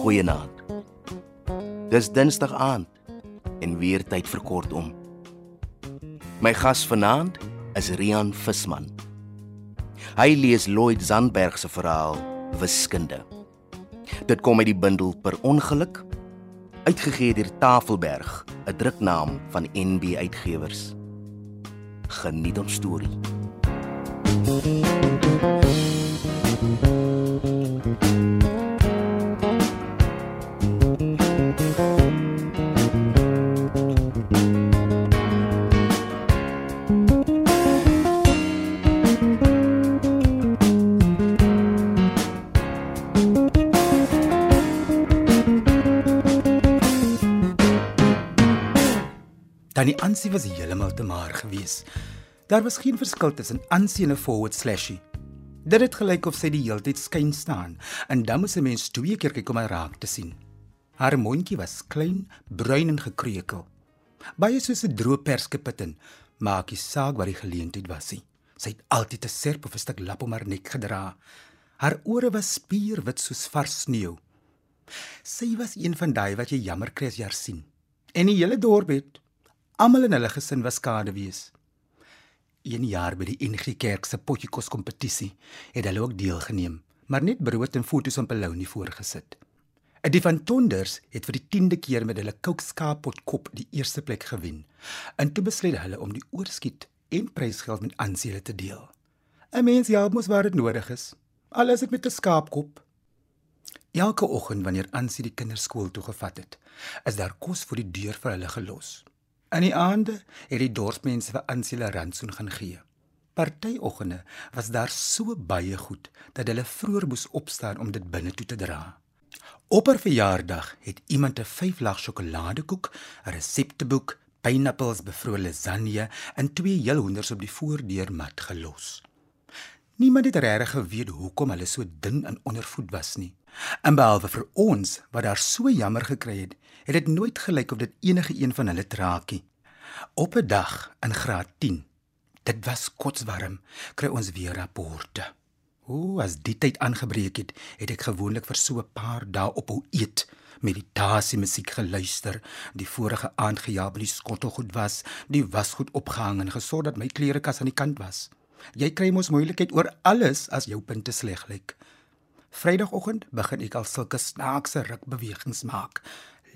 Goeienaand. Dis Dinsdag aand en weer tyd vir kort om. My gas vanaand is Rian Visman. Hy lees Lloyd Zandberg se verhaal Wiskunde. Dit kom uit die bundel Per ongeluk uitgegee deur Tafelberg, 'n druknaam van NB Uitgewers. Geniet ons storie. Tannie Ansie was heeltemal te maar gewees. Daar was geen verskil tussen Ansie en 'n forward slashie. Dit het gelyk of sy die hele tyd skyn staan en dan moes 'n mens twee keer kyk om haar raak te sien. Haar mondjie was klein, bruin en gekreukel. Baie soos 'n droë perskepitten, maak die saak waar die geleentheid was. Nie. Sy het altyd 'n serp of 'n stuk lap om haar nek gedra. Haar ore was spierwit soos vars sneeu. Sy was een van daai wat jy jammer kry as jy haar sien. En die hele dorp het Almal in hulle gesin was skade wees. Een jaar by die NG Kerk se potjiekos kompetisie het hulle ook deelgeneem, maar net brood en foto's op 'n lounie voorgesit. Die van Tonders het vir die 10de keer met hulle kookskaappot kop die eerste plek gewen. En toe besluit hulle om die oorskiet en prysgeld met aansiele te deel. 'n Mens ja, mos waar dit nodig is. Alles het met 'n skaapkop. Elke oggend wanneer Ansie die kinders skool toe gevat het, is daar kos voor die deur vir hulle gelos. In die aande het die dorpsmense vir Ansela rantsoen gaan gee. Partyoggende was daar so baie goed dat hulle vroeër moes opstaan om dit binne toe te dra. Op haar verjaardag het iemand 'n 5 lag sjokoladekoek, 'n resepteboek, pineappels, bevrole lasagne en twee heel hoenders op die voordeurmat gelos. Niemand het regtig geweet hoekom hulle so dun en ondervoed was nie. En behalwe vir ons wat daar so jammer gekry het, het dit nooit gelyk of dit enige een van hulle traakie. Op 'n dag in graad 10, dit was kotswarm, kry ons weer rapporte. O, as die tyd aangebreek het, het ek gewoonlik vir so 'n paar dae ophou eet, meditasie musiek geluister, die vorige aand gejaag by die skottelgoed was, die wasgoed opgehang en gesorg dat my klerekas aan die kant was. Jy kry mos moeilikheid oor alles as jou punte sleg lyk. Vrydagoggend begin ek al sulke snaakse rukbewegings maak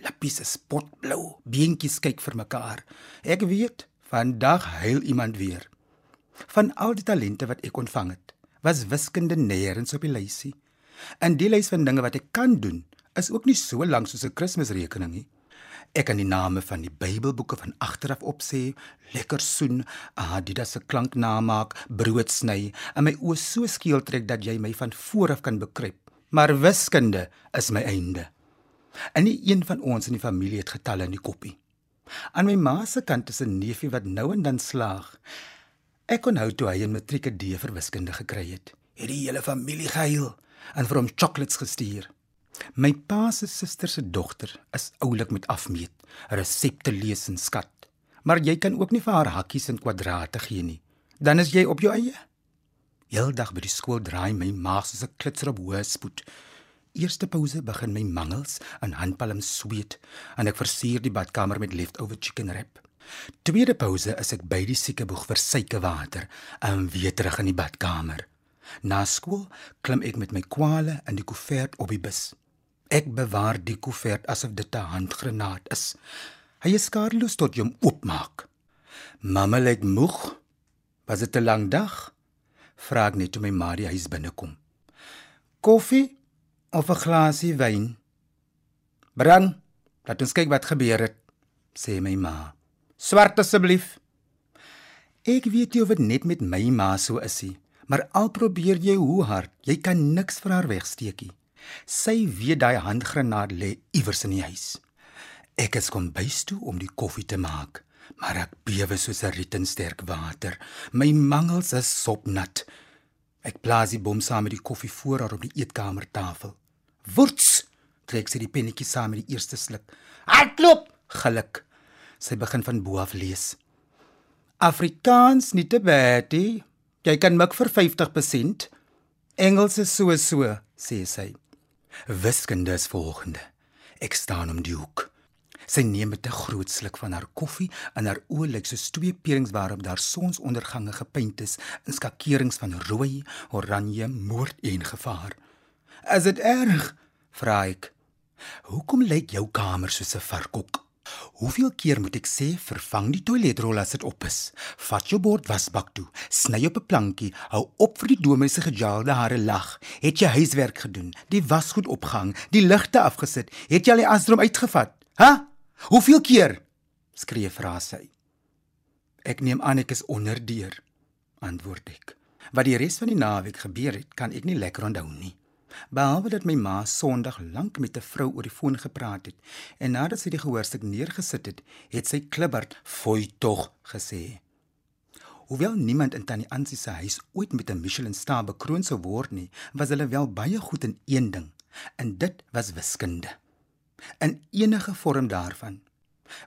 Lappies is potblou, beentjies kyk vir mekaar. Ek weet, vandag huil iemand weer. Van al die talente wat ek ontvang het, was wiskunde nêrens op die lysie. En die lys van dinge wat ek kan doen, is ook nie so lank soos 'n Kersrekening nie. Ek kan die name van die Bybelboeke van agteraf opsê, lekker soen, Adidas se klank namaak, brood sny, en my oë so skeel trek dat jy my van vooraf kan bekruip. Maar wiskunde is my einde. En nie een van ons in die familie het getalle in die koppie. Aan my ma se kant is 'n neefie wat nou en dan slaag. Ek kon hou toe hy 'n matrieke D vir wiskunde gekry het. Het die hele familie gehuil en vir hom chocolates gestuur. My pa se suster se dogter is oulik met afmeet, resepte lees en skat. Maar jy kan ook nie vir haar hakkies en kwadrate gee nie. Dan is jy op jou eie. Heeldag by die skool draai my maag soos 'n klitser op hoë spoed. Eerste pouse begin my mangels en handpalm sweet en ek versier die badkamer met leftover chicken wrap. Tweede pouse is ek by die siekeboeg vir suikerwater en weer terug in die badkamer. Na skool klim ek met my kwale in die koevert op die bus. Ek bewaar die koevert asof dit 'n handgranaat is. Hy is skadeloos tot jy hom oopmaak. Mamma lê moeg. Was dit 'n lang dag? Vra ek net toe my ma die huis binnekom. Koffie? of 'n glasie wyn. Bring, laat ons kyk wat gebeur het, sê my ma. Swart asseblief. Ek weet jy of dit net met my ma so is nie, maar al probeer jy hoe hard, jy kan niks vir haar wegsteekie. Sy weet daai handgranaat lê iewers in die huis. Ek het kom bys toe om die koffie te maak, maar ek bewe soos 'n riet in sterk water. My mangels is sopnat. Ek plaas die bom saam met die koffie voor haar op die eetkamertafel. Woets, trek sy die pennetjie saam met die eerste sluk. Hardloop, geluk. Sy begin van bo af lees. Afrikaans nie te baie. Jy kan mik vir 50%. Engels is so so, sê sy. Wiskunde is volgende. Ek staan om die hoek. Sy neem met 'n groot sluk van haar koffie en haar oë lyk soos twee perings waarop daar sonsondergange gepaint is in skakerings van rooi, oranje, moord en gevaar. "Is dit erg?" vra ek. "Hoekom lyk jou kamer soos 'n varkok?" Hoeveel keer moet ek sê vervang die toiletrol as dit op is? Vat jou bord wasbak toe, sny op 'n plankie, hou op vir die domeise gejaalde hare lag. Het jy huiswerk gedoen? Die wasgoed opgehang, die ligte afgesit? Het jy al die asdrom uitgevat? Ha? Hoeveel keer? skree vra sy. Ek neem aan ek is onderdeur, antwoord ek. Wat die res van die naweek gebeur het, kan ek nie lekker onthou nie. Behalwe dat my ma Sondag lank met 'n vrou oor die foon gepraat het en nadat sy die gehoorstuk neergesit het, het sy klibberd "Fooi tog" gesê. Hoewel niemand in Tannie Ansie se huis ooit met 'n Michelin-ster bekroon sou word nie, was hulle wel baie goed in een ding, en dit was wiskunde. In enige vorm daarvan.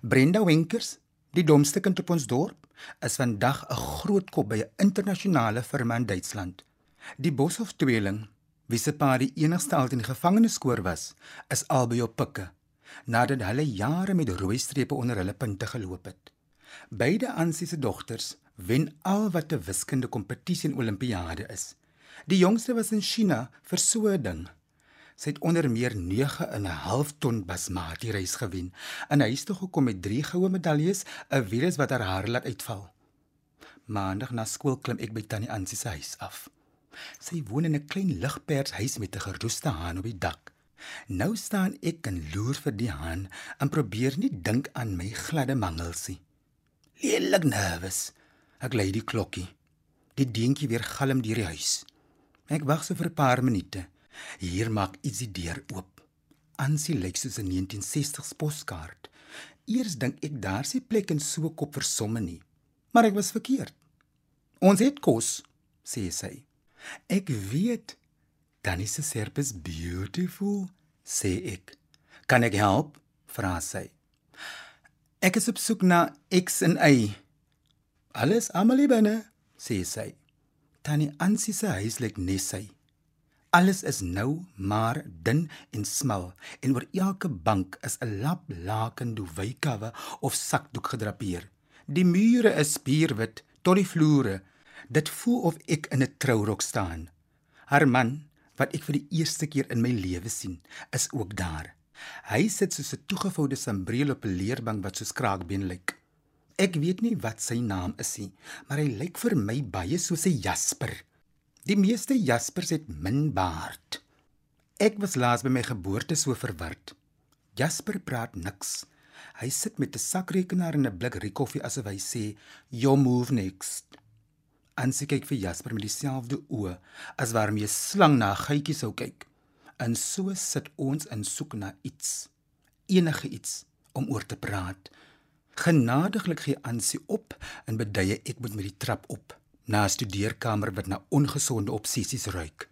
Brenda Winkers, die domste kind op ons dorp, is vandag 'n groot kop by 'n internasionale firma in Duitsland. Die Boshoff tweeling wie se pa die enigste altyd in gevangeneskoor was, is albei op pikke nadat hulle jare met rooi strepe onder hulle punte geloop het. Beide Ansie se dogters wen al wat 'n wiskunde kompetisie en olimpiade is. Die jongste was in China vir so 'n ding. Sy het onder meer 9 in 'n half ton basmati rys gewen en hy het toe gekom met 3 goue medaljes, 'n virus wat haar hare laat uitval. Maandag na skool klim ek by Tannie Ansie se huis af. Sy woon in 'n klein ligpers huis met 'n geroeste haan op die dak. Nou staan ek en loer vir die haan en probeer nie dink aan my gladde mangelsie. Lelik nervus. Ek lei die klokkie. Die dingetjie weer galm deur die huis. Ek wag so vir 'n paar minute. Hier maak iets die deur oop. Ansie lyk soos 'n 1960s poskaart. Eers dink ek daar's nie plek in so 'n kop vir somme nie. Maar ek was verkeerd. Ons het kos, sê sy. Ek weet Tannie se serp is beautiful, sê ek. Kan ek help? vra sy. Ek is op soek na X en Y. Alles almal binne, sê sy. Tannie Ansie se huis lyk net sy. Alles is nou maar dun en smal en oor elke bank is 'n lap laken duwykave of sakdoek gedrapeer. Die mure is spierwit tot die vloere Dit voel of ek in 'n trourok staan. Haar man, wat ek vir die eerste keer in my lewe sien, is ook daar. Hy sit soos 'n toegevoude sambreel op 'n leerbank wat soos kraakbeen lyk. Ek weet nie wat sy naam is nie, maar hy lyk vir my baie soos 'n Jasper. Die meeste Jaspers het min baard. Ek was laas by my geboorte so verward. Jasper praat niks. Hy sit met 'n sakrekenaar en 'n blik rikoffie asof hy sê, "You move next." Ansie kyk vir Jasper met dieselfde oë as waarmee 'n slang na 'n geitjie sou kyk. En so sit ons in soek na iets, enige iets om oor te praat. Genadiglik gee Ansie op en beduie ek moet met die trap op na 'n studeerkamer wat na ongesonde obsessies ruik.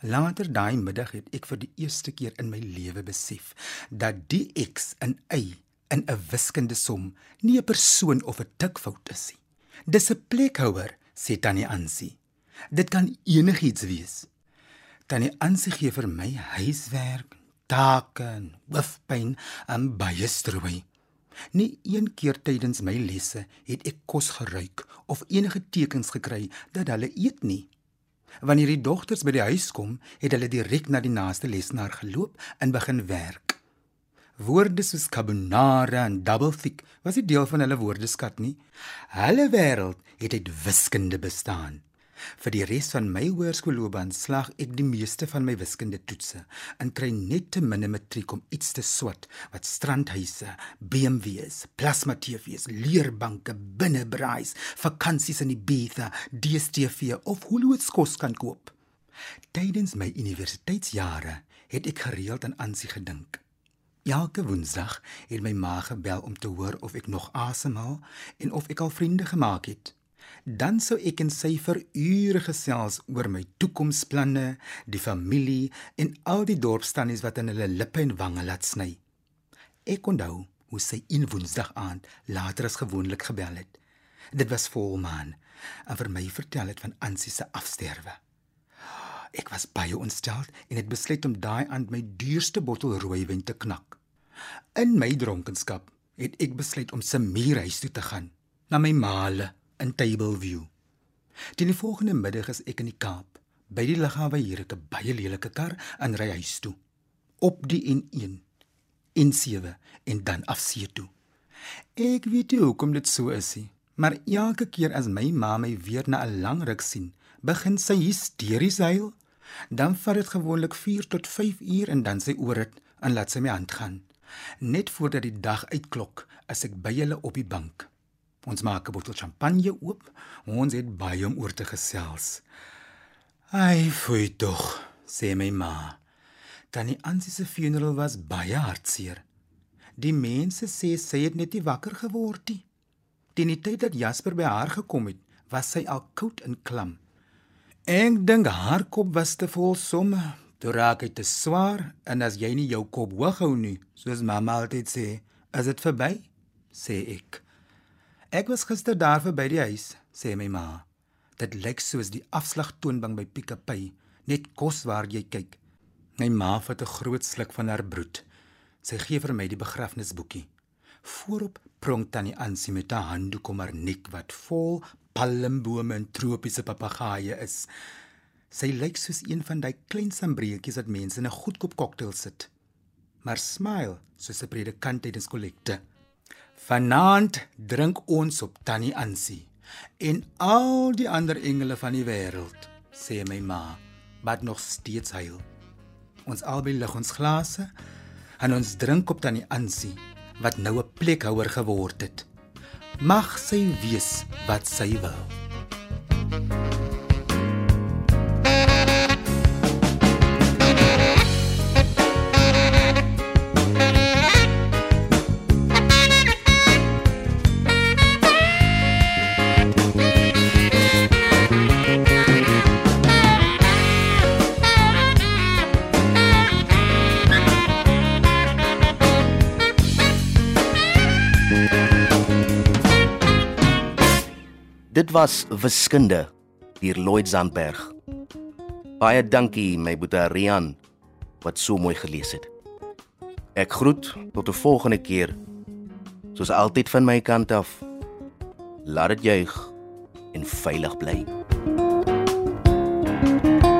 Later daai middag het ek vir die eerste keer in my lewe besef dat die X in Y in 'n wiskunde som nie 'n persoon of 'n tikfout is nie. Dis 'n plekhouer sê Tannie Ansie. Dit kan enigiets wees. Tannie Ansie gee vir my huiswerk, take en hoofpyn en baie strooi. Nie een keer tydens my lesse het ek kos geruik of enige tekens gekry dat hulle eet nie. Wanneer die dogters by die huis kom, het hulle direk na die naaste lesenaar geloop en begin werk. Woorde soos carbonara en double thick was nie deel van hulle woordeskat nie. Hulle wêreld het uit wiskunde bestaan. Vir die res van my hoërskoolloopbaan slag ek die meeste van my wiskunde toetse en kry net te min matriek om iets te swat wat strandhuise, BMW's, plasma TV's, leerbanke, binnebraais, vakansies in Ibiza, DStv of Hollywood kos kan koop. Tydens my universiteitsjare het ek gereeld aan aansie gedink. Elke Woensdag het my ma gebel om te hoor of ek nog asemhaal en of ek al vriende gemaak het. Dan sou ek en sy vir ure gesels oor my toekomsplanne, die familie en al die dorpstannies wat in hulle lippe en wange laat sny. Ek onthou hoe sy een Woensdag aand later as gewoonlik gebel het. Dit was volmaan en vir my vertel het van Ansie se afsterwe. Ek was baie ontstel en het besluit om daai aand my duurste bottel rooiwyn te knak. In my dronkenskap het ek besluit om se muurhuis toe te gaan, na my maale in Tableview. Teen die volgende middag is ek in die Kaap. By die lughawe hier 'n baie lelike kar en ry huis toe. Op die N1, N7 en dan af see toe. Ek weet nie hoekom dit so is nie, maar elke keer as my ma my weer na 'n lang ruk sien, begin sy hysteries huil. Dan vat dit gewoonlik 4 tot 5 uur en dan sy oor dit en laat sy my hand gaan. Net voordat die dag uitklok, is ek by hulle op die bank. Ons maak 'n bottel champagne oop. Ons het baie om oor te gesels. Ai, fooi tog, sê my ma. Tannie Ansie se funeral was baie hartseer. Die mense sê sy het net nie wakker geword nie. Teen die tyd dat Jasper by haar gekom het, was sy al koud en klam. Ek dink haar kop was te vol somme. Toe raak hy te swaar en as jy nie jou kop hoog hou nie, soos mamma altyd sê, is dit verby, sê ek. Ek was gister daar verby die huis, sê my ma. Dit lyk soos die afslagtoonbank by Pick n Pay, net kos waar jy kyk. My ma vat 'n groot sluk van haar brood. Sy gee vir my die begrafnisboekie. Voorop pronk tannie Ansie met 'n handdoek om haar nek wat vol palmbome en tropiese papegaaie is. Sy lyk soos een van daai klein sambreetjies wat mense in 'n goedkoop koktail sit. Maar smile soos 'n predikant tydens kollekte. Vanaand drink ons op tannie Ansie en al die ander engele van die wêreld, sê my ma, wat nog steeds huil. Ons albei lig ons glase en ons drink op tannie Ansie wat nou 'n plekhouer geword het. Mag sy wees wat sy wil. Dit was Wiskunde deur Lloyd Zandberg. Baie dankie my boetie Rian wat so mooi gelees het. Ek groet tot 'n volgende keer. Soos altyd van my kant af. Laat dit juig en veilig bly. thank you